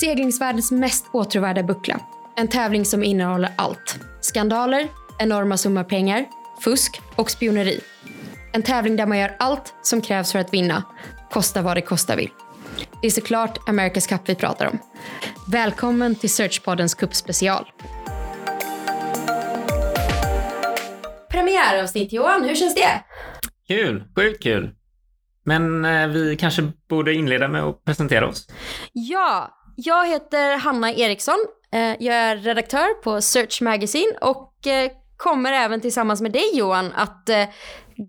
Seglingsvärldens mest åtråvärda buckla. En tävling som innehåller allt. Skandaler, enorma summor pengar, fusk och spioneri. En tävling där man gör allt som krävs för att vinna, kosta vad det kosta vill. Det är såklart America's Cup vi pratar om. Välkommen till Searchpoddens cupspecial. Premiäravsnitt Johan, hur känns det? Kul, sjukt kul. Men eh, vi kanske borde inleda med att presentera oss. Ja, jag heter Hanna Eriksson. Eh, jag är redaktör på Search Magazine och eh, kommer även tillsammans med dig Johan att eh,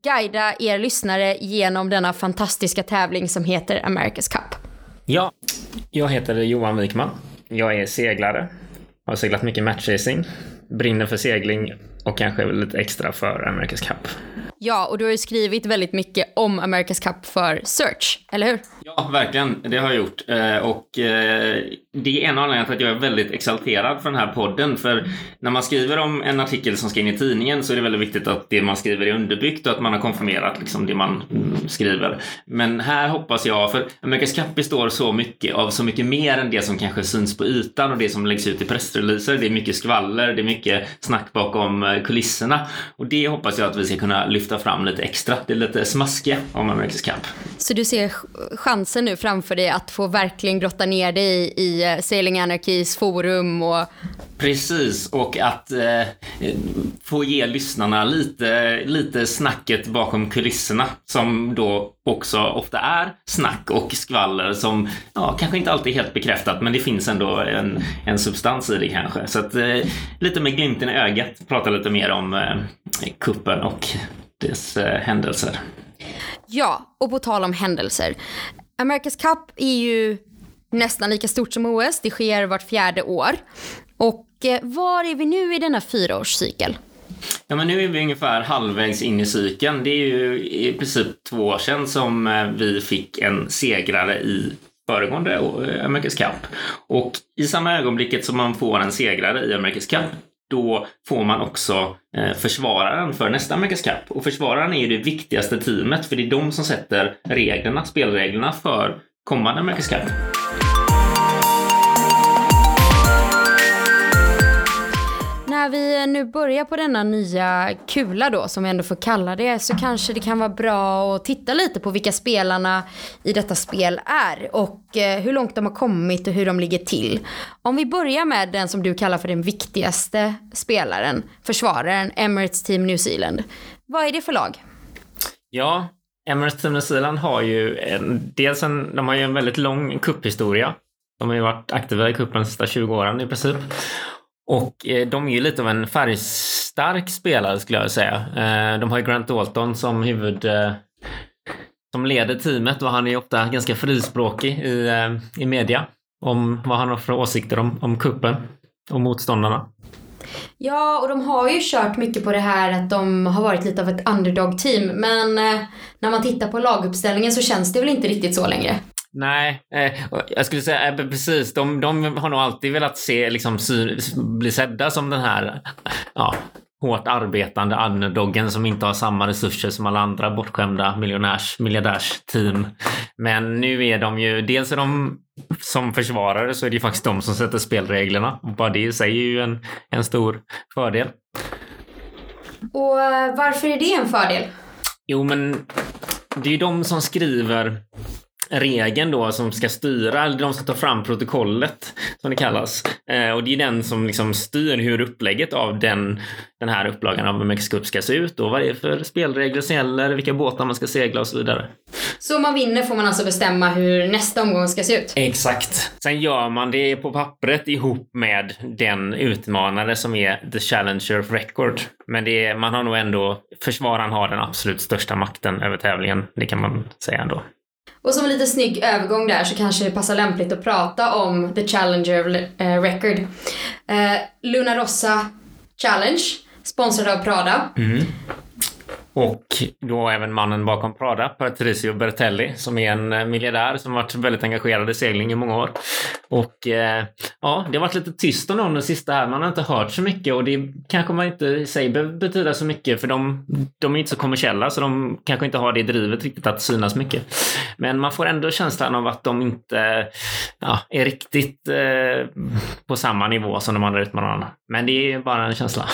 guida er lyssnare genom denna fantastiska tävling som heter America's Cup. Ja, jag heter Johan Wikman. Jag är seglare. Har seglat mycket matchracing. Brinner för segling och kanske lite extra för America's Cup. Ja, och du har ju skrivit väldigt mycket om America's Cup för Search, eller hur? Ja, verkligen. Det har jag gjort. Eh, och eh, det är en av anledningarna till att jag är väldigt exalterad för den här podden. För när man skriver om en artikel som ska in i tidningen så är det väldigt viktigt att det man skriver är underbyggt och att man har konfirmerat liksom det man mm, skriver. Men här hoppas jag, för America's Cup består så mycket av så mycket mer än det som kanske syns på ytan och det som läggs ut i pressreleaser. Det är mycket skvaller, det är mycket snack bakom eh, kulisserna. Och det hoppas jag att vi ska kunna lyfta fram lite extra. Det är lite smaskiga om America's Cup. Så du ser chansen nu framför dig att få verkligen grotta ner dig i eh, Sailing Anarchys forum och... Precis, och att eh, få ge lyssnarna lite, lite snacket bakom kulisserna som då också ofta är snack och skvaller som ja, kanske inte alltid är helt bekräftat men det finns ändå en, en substans i det kanske. Så att eh, lite med glimten i ögat prata lite mer om eh, kuppen och dess eh, händelser. Ja, och på tal om händelser. America's Cup är ju nästan lika stort som OS. Det sker vart fjärde år. Och eh, var är vi nu i denna fyraårscykel? Ja, men nu är vi ungefär halvvägs in i cykeln. Det är ju i princip två år sedan som eh, vi fick en segrare i föregående eh, America's Cup. Och i samma ögonblicket som man får en segrare i America's Cup då får man också eh, försvararen för nästa America's Cup. Och försvararen är ju det viktigaste teamet för det är de som sätter reglerna, spelreglerna för kommande America's Cup. När vi nu börjar på denna nya kula då, som vi ändå får kalla det, så kanske det kan vara bra att titta lite på vilka spelarna i detta spel är och eh, hur långt de har kommit och hur de ligger till. Om vi börjar med den som du kallar för den viktigaste spelaren, försvararen, Emirates Team New Zealand. Vad är det för lag? Ja, Emirates Team New Zealand har ju en, dels en, de har ju en väldigt lång kupphistoria. De har ju varit aktiva i cupen de sista 20 åren i princip. Och eh, de är ju lite av en färgstark spelare skulle jag säga. Eh, de har ju Grant Dalton som huvud eh, som leder teamet och han är ofta ganska frispråkig i, i media om vad han har för åsikter om, om kuppen och motståndarna. Ja, och de har ju kört mycket på det här att de har varit lite av ett underdog-team. Men när man tittar på laguppställningen så känns det väl inte riktigt så längre. Nej, eh, jag skulle säga eh, precis. De, de har nog alltid velat se, liksom, sy, bli sedda som den här ja, hårt arbetande underdoggen som inte har samma resurser som alla andra bortskämda miljonärs, miljardärsteam. Men nu är de ju, dels är de som försvarare så är det ju faktiskt de som sätter spelreglerna. Och bara det i sig är ju en, en stor fördel. Och eh, varför är det en fördel? Jo, men det är ju de som skriver regeln då som ska styra, eller de ska ta fram protokollet som det kallas. Eh, och det är den som liksom styr hur upplägget av den, den här upplagan av Mexico ska se ut och vad det är för spelregler som gäller, vilka båtar man ska segla och så vidare. Så om man vinner får man alltså bestämma hur nästa omgång ska se ut? Exakt. Sen gör man det på pappret ihop med den utmanare som är The Challenger of Record. Men det är, man har nog ändå, försvararen har den absolut största makten över tävlingen. Det kan man säga ändå. Och som en lite snygg övergång där så kanske det passar lämpligt att prata om The Challenger eh, Record. Eh, Luna Rossa Challenge, sponsrad av Prada. Mm. Och då även mannen bakom Prada, Patricio Bertelli, som är en eh, miljardär som varit väldigt engagerad i segling i många år. Och eh, ja, det har varit lite tyst om dem det sista här. Man har inte hört så mycket och det kanske man inte i sig behöver betyda så mycket för de, de är inte så kommersiella så de kanske inte har det drivet riktigt att synas mycket. Men man får ändå känslan av att de inte ja, är riktigt eh, på samma nivå som de andra utmanarna. Men det är bara en känsla.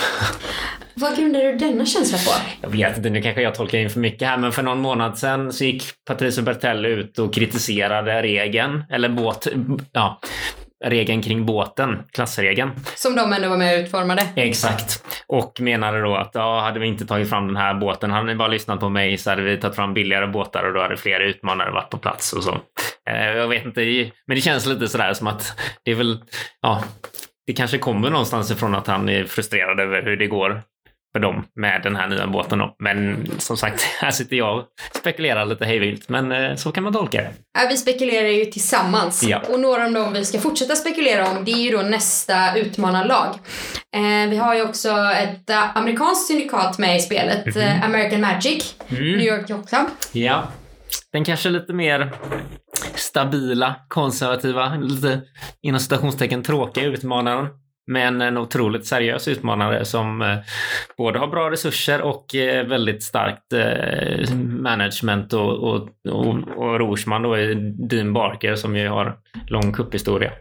Vad grundar du denna känsla på? Jag vet inte, nu kanske jag tolkar in för mycket här, men för någon månad sedan så gick Patricio Bertelli ut och kritiserade regeln, eller båt, ja, regeln kring båten, klassregeln. Som de ändå var med och utformade. Exakt. Och menade då att ja, hade vi inte tagit fram den här båten, hade ni bara lyssnat på mig så hade vi tagit fram billigare båtar och då hade fler utmanare varit på plats och så. Eh, jag vet inte, men det känns lite sådär som att det är väl, ja, det kanske kommer någonstans ifrån att han är frustrerad över hur det går för dem med den här nya båten. Då. Men som sagt, här sitter jag och spekulerar lite hejvilt. Men eh, så kan man tolka det. Ja, vi spekulerar ju tillsammans. Ja. Och några av dem vi ska fortsätta spekulera om det är ju då nästa utmanarlag. Eh, vi har ju också ett uh, amerikanskt syndikat med i spelet, mm -hmm. American Magic, mm. New York Yacht Club. Ja. Den kanske lite mer stabila, konservativa, lite inom citationstecken tråkiga utmanaren. Men en otroligt seriös utmanare som eh, både har bra resurser och eh, väldigt starkt eh, management och, och, och, och Rorsman då är Dean Barker som ju har lång kupphistoria.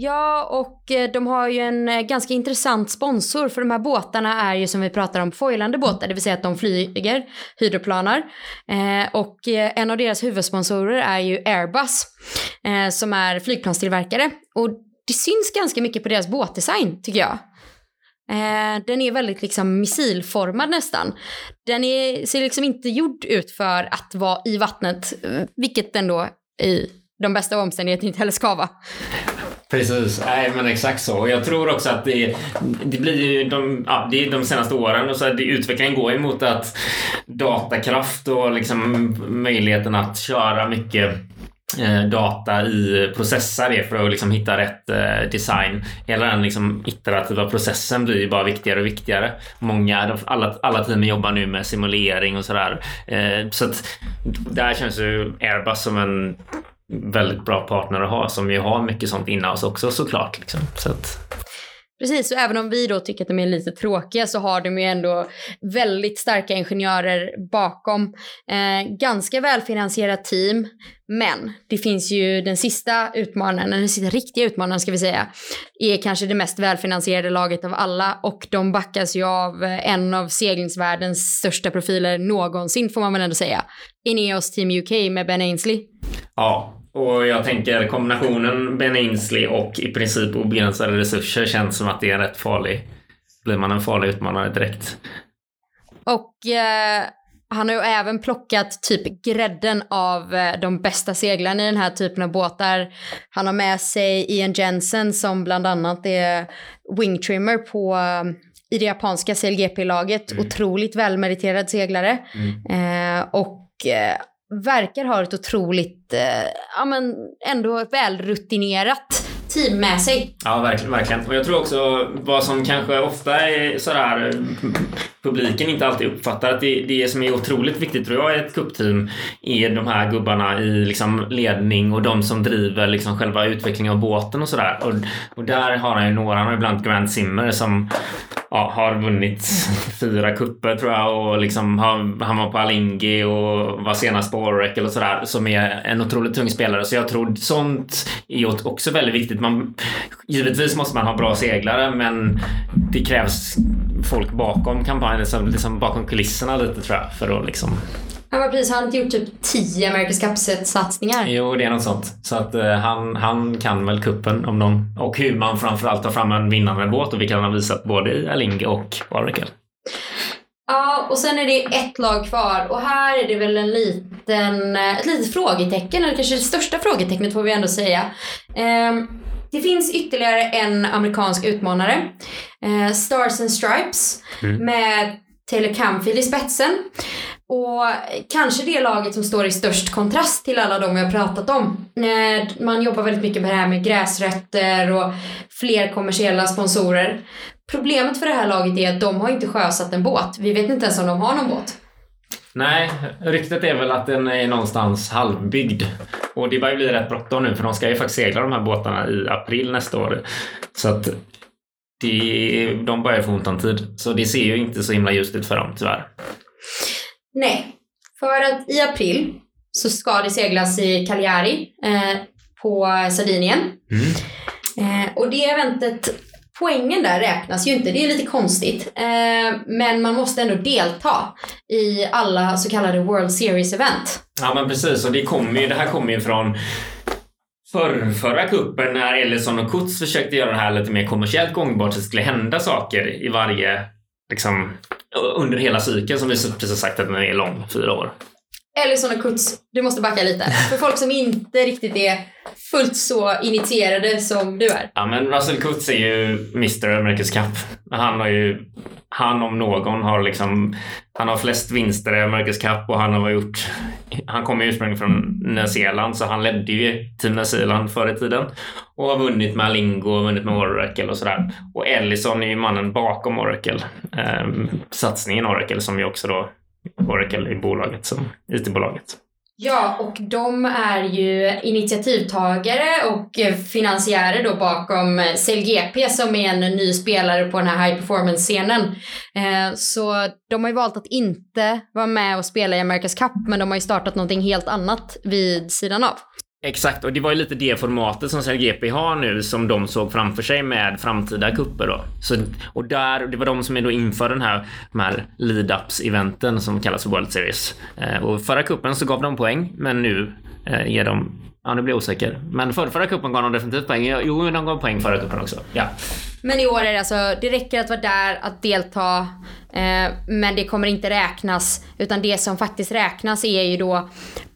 Ja, och de har ju en ganska intressant sponsor för de här båtarna är ju som vi pratar om foilande båtar, det vill säga att de flyger, hydroplanar. och en av deras huvudsponsorer är ju Airbus som är flygplanstillverkare. Och det syns ganska mycket på deras båtdesign tycker jag. Eh, den är väldigt liksom missilformad nästan. Den är, ser liksom inte gjord ut för att vara i vattnet, eh, vilket den då i de bästa omständigheterna inte heller ska vara. Precis, nej men exakt så. Och jag tror också att det, det blir ju de, ja, det är de senaste åren och så det, utvecklingen går emot att datakraft och liksom möjligheten att köra mycket Eh, data i processar för att liksom hitta rätt eh, design. Hela den liksom iterativa processen blir ju bara viktigare och viktigare. Många, alla, alla team jobbar nu med simulering och sådär. Eh, så att där känns ju Airbus som en väldigt bra partner att ha som ju har mycket sånt inne oss också såklart. Liksom. Så att... Precis, och även om vi då tycker att de är lite tråkiga så har de ju ändå väldigt starka ingenjörer bakom. Eh, ganska välfinansierat team, men det finns ju den sista utmanaren, den sista riktiga utmanaren ska vi säga, är kanske det mest välfinansierade laget av alla och de backas ju av eh, en av seglingsvärldens största profiler någonsin får man väl ändå säga. Ineos Team UK med Ben Ainsley. Ja, och jag tänker kombinationen Ben Ainsley och i princip obegränsade resurser känns som att det är rätt farlig. Blir man en farlig utmanare direkt. Och eh, han har ju även plockat typ grädden av eh, de bästa seglarna i den här typen av båtar. Han har med sig Ian Jensen som bland annat är wingtrimmer på eh, i det japanska CLGP-laget. Mm. Otroligt välmeriterad seglare. Mm. Eh, och eh, verkar ha ett otroligt, eh, ja men ändå välrutinerat team med sig. Ja, verkligen, verkligen. Och jag tror också vad som kanske ofta är sådär eh, publiken inte alltid uppfattar att det, det som är otroligt viktigt tror jag i ett kuppteam är de här gubbarna i liksom ledning och de som driver liksom själva utvecklingen av båten och sådär. Och, och där har han ju några, han har ju Grand Grant Zimmer som ja, har vunnit fyra kupper tror jag och liksom har, han var på Alingi och var senast på Oracle och sådär som är en otroligt tung spelare. Så jag tror sånt är också väldigt viktigt. Man, givetvis måste man ha bra seglare men det krävs folk bakom kampanjen, liksom, liksom bakom kulisserna lite tror jag för att liksom han var precis, han har gjort typ 10 America's Cup-satsningar. Jo, det är något sånt. Så att uh, han, han kan väl kuppen om någon. Och hur man framförallt tar fram en vinnande båt och vilket han har visat både i Alinge och Oracle. Ja, och sen är det ett lag kvar och här är det väl en liten, ett litet frågetecken, eller kanske det största frågetecknet får vi ändå säga. Um, det finns ytterligare en amerikansk utmanare, uh, Stars and Stripes, mm. med Taylor Camfield i spetsen. Och kanske det laget som står i störst kontrast till alla de vi har pratat om. Eh, man jobbar väldigt mycket med det här med gräsrötter och fler kommersiella sponsorer. Problemet för det här laget är att de har inte sjösatt en båt. Vi vet inte ens om de har någon båt. Nej, ryktet är väl att den är någonstans halvbyggd. Och det börjar bli rätt bråttom nu för de ska ju faktiskt segla de här båtarna i april nästa år. Så att det, de börjar få ont om tid. Så det ser ju inte så himla ljust ut för dem tyvärr. Nej, för att i april så ska det seglas i Cagliari eh, på Sardinien. Mm. Eh, och det eventet, poängen där räknas ju inte, det är lite konstigt. Eh, men man måste ändå delta i alla så kallade World Series-event. Ja men precis och det, kommer ju, det här kommer ju från för, förra kuppen när Ellison och Kutz försökte göra det här lite mer kommersiellt gångbart så det skulle hända saker i varje liksom, under hela cykeln som vi precis sagt att den är lång, fyra år. Ellison och Kutz, du måste backa lite. För folk som inte riktigt är fullt så initierade som du är. Ja, men Russell Kutz är ju Mr America's Cup. Han har ju, han om någon har liksom, han har flest vinster i America's Cup och han har gjort, han kommer ju ursprungligen från Nya Zeeland så han ledde ju Team Nya Zeeland förr i tiden och har vunnit med Alingo och vunnit med Oracle och sådär. Och Ellison är ju mannen bakom Oracle. Eh, satsningen Oracle som ju också då Oracle i bolaget som IT-bolaget. Ja, och de är ju initiativtagare och finansiärer då bakom CLGP som är en ny spelare på den här high performance-scenen. Eh, så de har ju valt att inte vara med och spela i America's Cup, men de har ju startat någonting helt annat vid sidan av. Exakt, och det var ju lite det formatet som CLGP har nu som de såg framför sig med framtida kupper då. Så, och där, det var de som är då inför den här, de här lead-ups-eventen som kallas för World Series. Eh, och förra kuppen så gav de poäng, men nu eh, ger de Ja, nu blir jag osäker. Men för, förra cupen gav de definitivt poäng. Jo, de gav poäng förra cupen också. Ja. Men i år är det alltså, det räcker att vara där, att delta. Eh, men det kommer inte räknas. Utan det som faktiskt räknas är ju då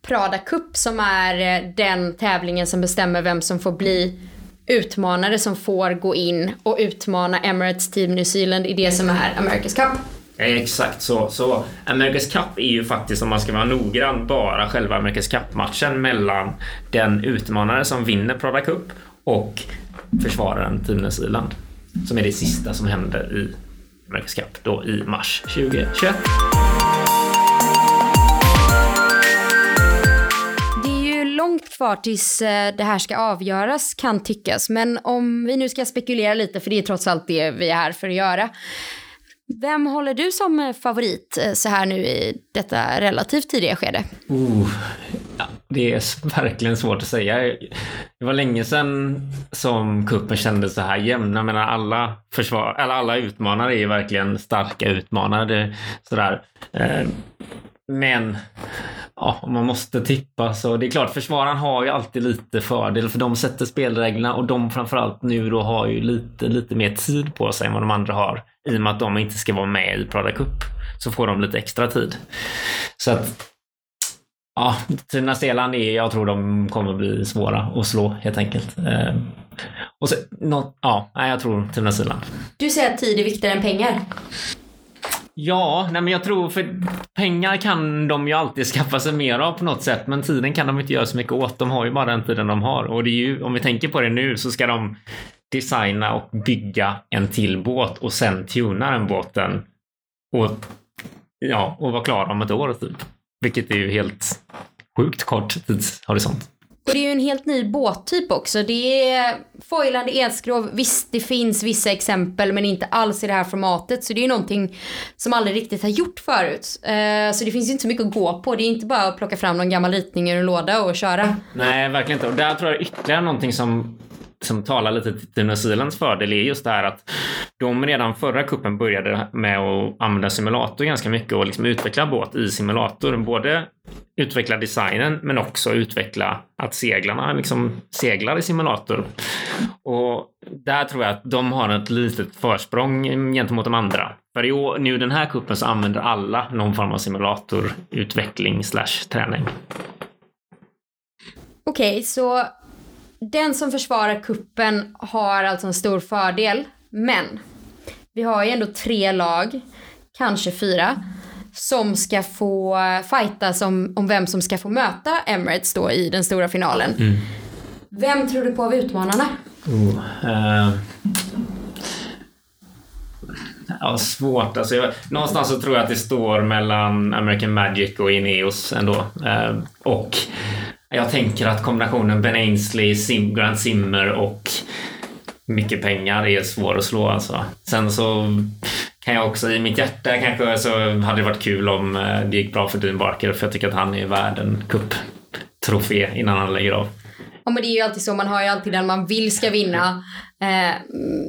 Prada Cup som är eh, den tävlingen som bestämmer vem som får bli utmanare som får gå in och utmana Emirates Team New Zealand i det som är America's Cup. Eh, exakt så. Så America's Cup är ju faktiskt, om man ska vara noggrann, bara själva America's Cup-matchen mellan den utmanare som vinner Prada Cup och försvararen Team Irland. Som är det sista som händer i America's Cup då i mars 2021. långt kvar tills eh, det här ska avgöras kan tyckas. Men om vi nu ska spekulera lite, för det är trots allt det vi är här för att göra. Vem håller du som eh, favorit eh, så här nu i detta relativt tidiga skede? Uh, ja, det är verkligen svårt att säga. Det var länge sedan som kuppen kändes så här jämn. Jag menar alla försvar, eller alla utmanare är verkligen starka utmanare. Sådär. Eh, men ja, om man måste tippa så det är klart försvararen har ju alltid lite fördel för de sätter spelreglerna och de framförallt nu då har ju lite, lite mer tid på sig än vad de andra har. I och med att de inte ska vara med i Prada Cup så får de lite extra tid. Så att Ja, Tina Zeeland är, jag tror de kommer bli svåra att slå helt enkelt. Eh, och så, no, ja, jag tror Tina Zeeland. Du säger att tid är viktigare än pengar. Ja, nej men jag tror för pengar kan de ju alltid skaffa sig mer av på något sätt, men tiden kan de inte göra så mycket åt. De har ju bara den tiden de har och det är ju, om vi tänker på det nu så ska de designa och bygga en till båt och sen tuna den båten och ja, och vara klara om ett år typ. Vilket är ju helt sjukt kort tidshorisont. Och det är ju en helt ny båttyp också. Det är foilande elskrov. Visst, det finns vissa exempel men inte alls i det här formatet. Så det är ju någonting som aldrig riktigt har gjort förut. Uh, så det finns ju inte så mycket att gå på. Det är inte bara att plocka fram någon gammal ritning ur en låda och köra. Nej, verkligen inte. Och där tror jag ytterligare någonting som som talar lite till Nya Zeelands fördel är just det här att de redan förra kuppen började med att använda simulator ganska mycket och liksom utveckla båt i simulator. Både utveckla designen men också utveckla att seglarna liksom seglar i simulator. Och där tror jag att de har ett litet försprång gentemot de andra. För i år, nu den här kuppen så använder alla någon form av simulatorutveckling slash träning. Okej, okay, så den som försvarar kuppen har alltså en stor fördel. Men vi har ju ändå tre lag, kanske fyra, som ska få fightas om, om vem som ska få möta Emirates då i den stora finalen. Mm. Vem tror du på av utmanarna? Oh, uh, Ja, svårt. Alltså, jag, någonstans så tror jag att det står mellan American Magic och Ineos ändå. Eh, och jag tänker att kombinationen Ben Ainsley, Sim, Grant Zimmer och mycket pengar är svår att slå alltså. Sen så kan jag också i mitt hjärta kanske så hade det varit kul om eh, det gick bra för Dean Barker för jag tycker att han är värd en cuptrofé innan han lägger av. Ja men det är ju alltid så, man har ju alltid den man vill ska vinna. Eh,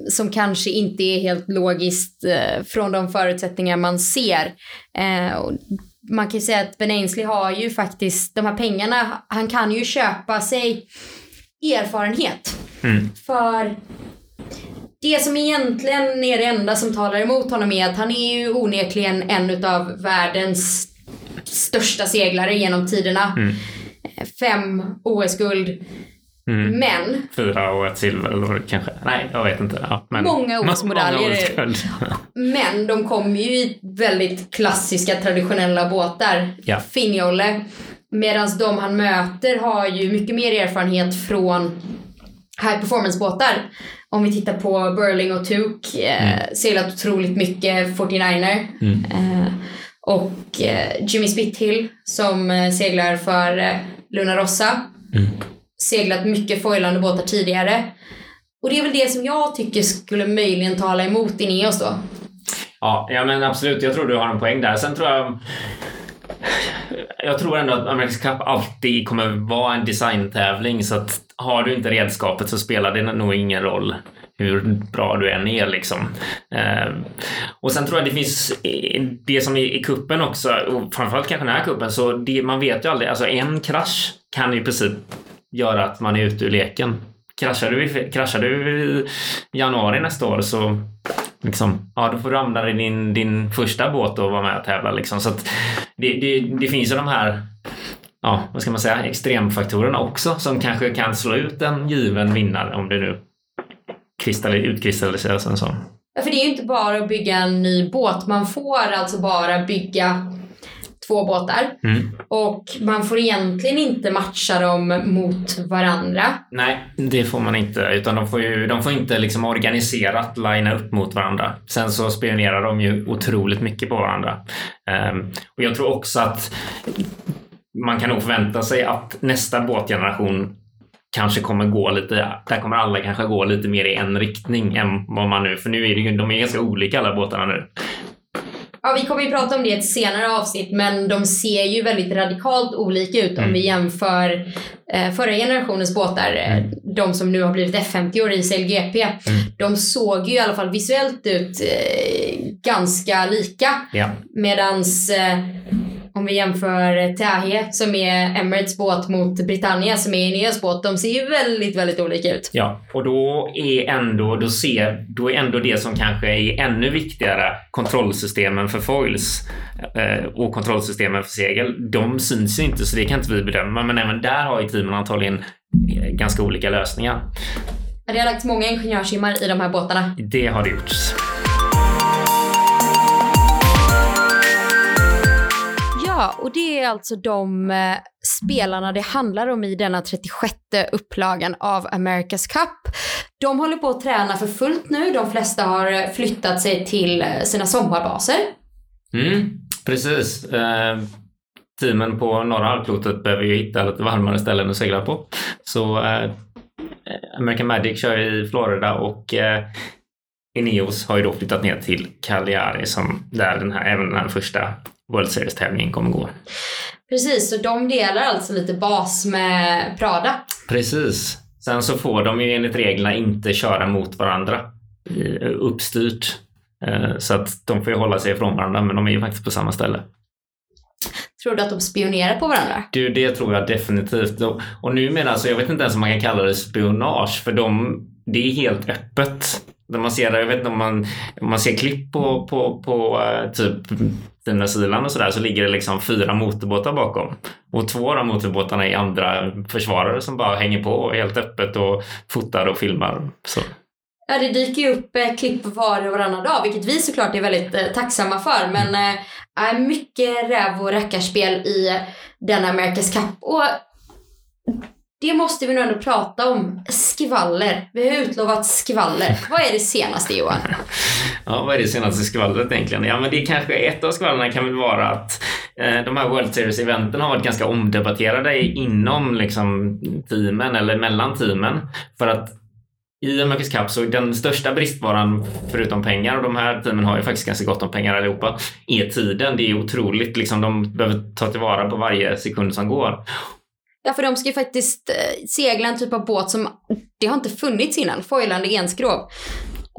som kanske inte är helt logiskt eh, från de förutsättningar man ser. Eh, man kan ju säga att Ben Ainsley har ju faktiskt de här pengarna, han kan ju köpa sig erfarenhet. Mm. För det som egentligen är det enda som talar emot honom är att han är ju onekligen en av världens största seglare genom tiderna. Mm. Fem OS-guld. Mm. Men Fyra och ett silver eller kanske. Nej, jag vet inte. Ja, men, Många OS-medaljer. OS-guld. Men de kommer ju i väldigt klassiska traditionella båtar. Ja. Finjolle. Medan de han möter har ju mycket mer erfarenhet från high performance-båtar. Om vi tittar på Burling och Tuke, eh, seglat otroligt mycket 49er. Mm. Eh, och eh, Jimmy Spithill som eh, seglar för eh, Luna Rossa. Mm. Seglat mycket foilande båtar tidigare. Och det är väl det som jag tycker skulle möjligen tala emot Ineos då. Ja, ja, men absolut. Jag tror du har en poäng där. Sen tror jag... Jag tror ändå att America's Cup alltid kommer vara en designtävling så att har du inte redskapet så spelar det nog ingen roll hur bra du än är liksom. Eh, och sen tror jag det finns det som är i kuppen också och framförallt kanske den här kuppen så det, man vet ju aldrig. Alltså en krasch kan i princip göra att man är ute ur leken. Kraschar du, i- kraschar du i januari nästa år så liksom, ja, då får du använda din, din första båt och vara med och tävla. Liksom. Så att det, det, det finns ju de här ja, vad ska man säga, extremfaktorerna också som kanske kan slå ut en given vinnare om det nu utkristalliseras en sån. Ja, för det är ju inte bara att bygga en ny båt. Man får alltså bara bygga två båtar. Mm. Och man får egentligen inte matcha dem mot varandra. Nej, det får man inte. Utan de får, ju, de får inte liksom organiserat linea upp mot varandra. Sen så spionerar de ju otroligt mycket på varandra. Ehm, och jag tror också att man kan nog förvänta sig att nästa båtgeneration kanske kommer gå lite, där kommer alla kanske gå lite mer i en riktning än vad man nu, för nu är det ju, de är ganska olika alla båtarna nu. Ja, vi kommer ju prata om det i ett senare avsnitt, men de ser ju väldigt radikalt olika ut om Mm. vi jämför eh, förra generationens båtar. eh, Mm. De som nu har blivit F50 år i CLGP. De såg ju i alla fall visuellt ut eh, ganska lika. Ja. Medans eh, om vi jämför Tahe som är Emirates båt mot Britannia som är Ineos båt. De ser ju väldigt, väldigt olika ut. Ja, och då är ändå, då ser, då är ändå det som kanske är ännu viktigare, kontrollsystemen för foils eh, och kontrollsystemen för segel, de syns ju inte så det kan inte vi bedöma. Men även där har ju teamen antagligen eh, ganska olika lösningar. Det har lagts många ingenjörssimmar i de här båtarna. Det har det gjorts. Ja, och det är alltså de eh, spelarna det handlar om i denna 36 upplagan av America's Cup. De håller på att träna för fullt nu. De flesta har eh, flyttat sig till eh, sina sommarbaser. Mm, precis. Eh, teamen på norra halvklotet behöver ju hitta lite varmare ställen att segla på. Så eh, American Magic kör i Florida och eh, Ineos har ju då flyttat ner till Cagliari som där den här, även den här första World Series-tävlingen kommer gå. Precis, så de delar alltså lite bas med Prada. Precis. Sen så får de ju enligt reglerna inte köra mot varandra uppstyrt. Eh, Så att de får ju hålla sig ifrån varandra, men de är ju faktiskt på samma ställe. Tror du att de spionerar på varandra? Du, det tror jag definitivt. Och, och numera, så jag vet inte ens om man kan kalla det spionage, för de, det är helt öppet. När man ser, jag vet inte om man, om man ser klipp på, på, på eh, typ Nya Zeeland och sådär så ligger det liksom fyra motorbåtar bakom. Och två av de motorbåtarna är andra försvarare som bara hänger på helt öppet och fotar och filmar. Så. Ja, det dyker ju upp eh, klipp var och varannan dag, vilket vi såklart är väldigt eh, tacksamma för. Men eh, är mycket räv och rackarspel i denna America's Cup. Och det måste vi nog ändå prata om. Skvaller. Vi har utlovat skvaller. Vad är det senaste Johan? ja, vad är det senaste skvallret egentligen? Ja, men det är kanske ett av skvallren kan väl vara att eh, de här World Series-eventen har varit ganska omdebatterade inom liksom, teamen eller mellan teamen. För att i America's Cup så den största bristvaran förutom pengar och de här teamen har ju faktiskt ganska gott om pengar allihopa är tiden. Det är otroligt liksom. De behöver ta tillvara på varje sekund som går. Ja, för de ska ju faktiskt eh, segla en typ av båt som det har inte funnits innan. Foilande enskrov.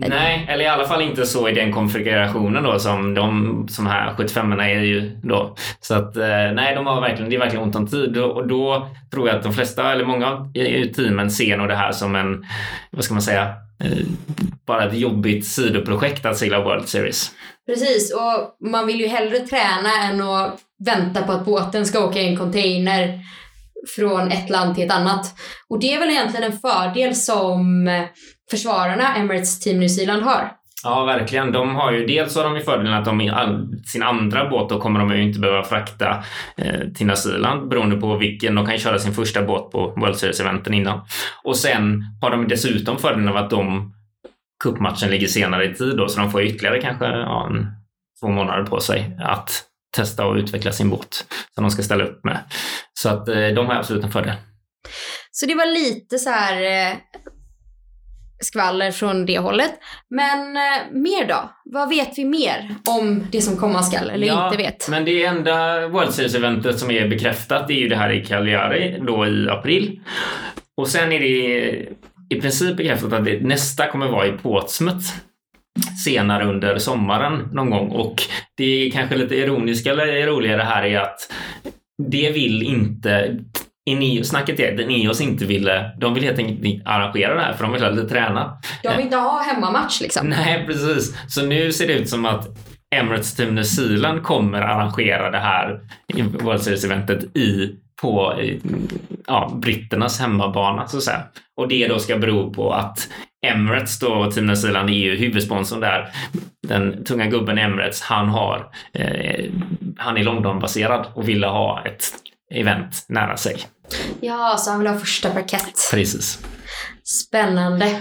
Nej, eller i alla fall inte så i den konfigurationen då som de som här 75 erna är ju då. Så att eh, nej, de har verkligen, det är verkligen ont om tid och då tror jag att de flesta, eller många i teamen ser nog det här som en, vad ska man säga, eh, bara ett jobbigt sidoprojekt att segla World Series. Precis, och man vill ju hellre träna än att vänta på att båten ska åka i en container från ett land till ett annat. Och det är väl egentligen en fördel som eh, försvararna Emirates Team New Zealand har. Ja, verkligen. De har ju, dels har de ju fördelen att de i sin andra båt då kommer de ju inte behöva frakta eh, till Nya Zeeland beroende på vilken. De kan köra sin första båt på World Series-eventen innan. Och sen har de dessutom fördelen av att de cupmatchen ligger senare i tid då, så de får ytterligare kanske ja, en, två månader på sig att testa och utveckla sin båt som de ska ställa upp med. Så att eh, de har absolut en fördel. Så det var lite så här eh, skvaller från det hållet. Men eh, mer då? Vad vet vi mer om det som komma skall eller ja, inte vet? Men det enda World Series-eventet som är bekräftat är ju det här i Cagliari då i april. Och sen är det i princip bekräftat att det nästa kommer vara i Portsmouth senare under sommaren någon gång. Och det är kanske lite ironiska eller roligare här är att det vill inte Ineos, snacket är att Ineos inte ville, de vill helt enkelt inte arrangera det här för de vill hellre träna. De vill inte ha hemmamatch liksom. Nej, precis. Så nu ser det ut som att Emirates Team New Zealand kommer arrangera det här World Series-eventet i på ja, britternas hemmabana så att säga. Och det då ska bero på att Emirates då, Team New Zealand är ju huvudsponsorn där. Den tunga gubben Emirates, han har, eh, han är Londonbaserad och ville ha ett event nära sig. Ja, så han vill ha första parkett. Precis. Spännande.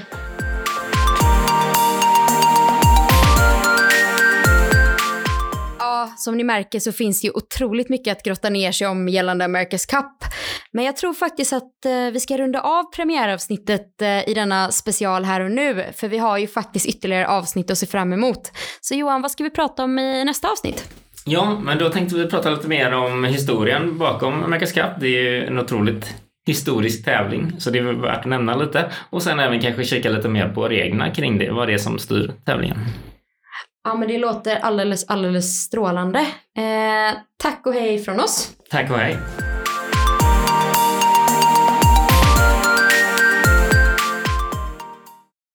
Som ni märker så finns det ju otroligt mycket att grotta ner sig om gällande America's Cup. Men jag tror faktiskt att eh, vi ska runda av premiäravsnittet eh, i denna special här och nu, för vi har ju faktiskt ytterligare avsnitt att se fram emot. Så Johan, vad ska vi prata om i nästa avsnitt? Ja, men då tänkte vi prata lite mer om historien bakom America's Cup. Det är ju en otroligt historisk tävling, så det är värt att nämna lite. Och sen även kanske kika lite mer på reglerna kring det, vad det är som styr tävlingen. Ja, men det låter alldeles, alldeles strålande. Eh, tack och hej från oss. Tack och hej.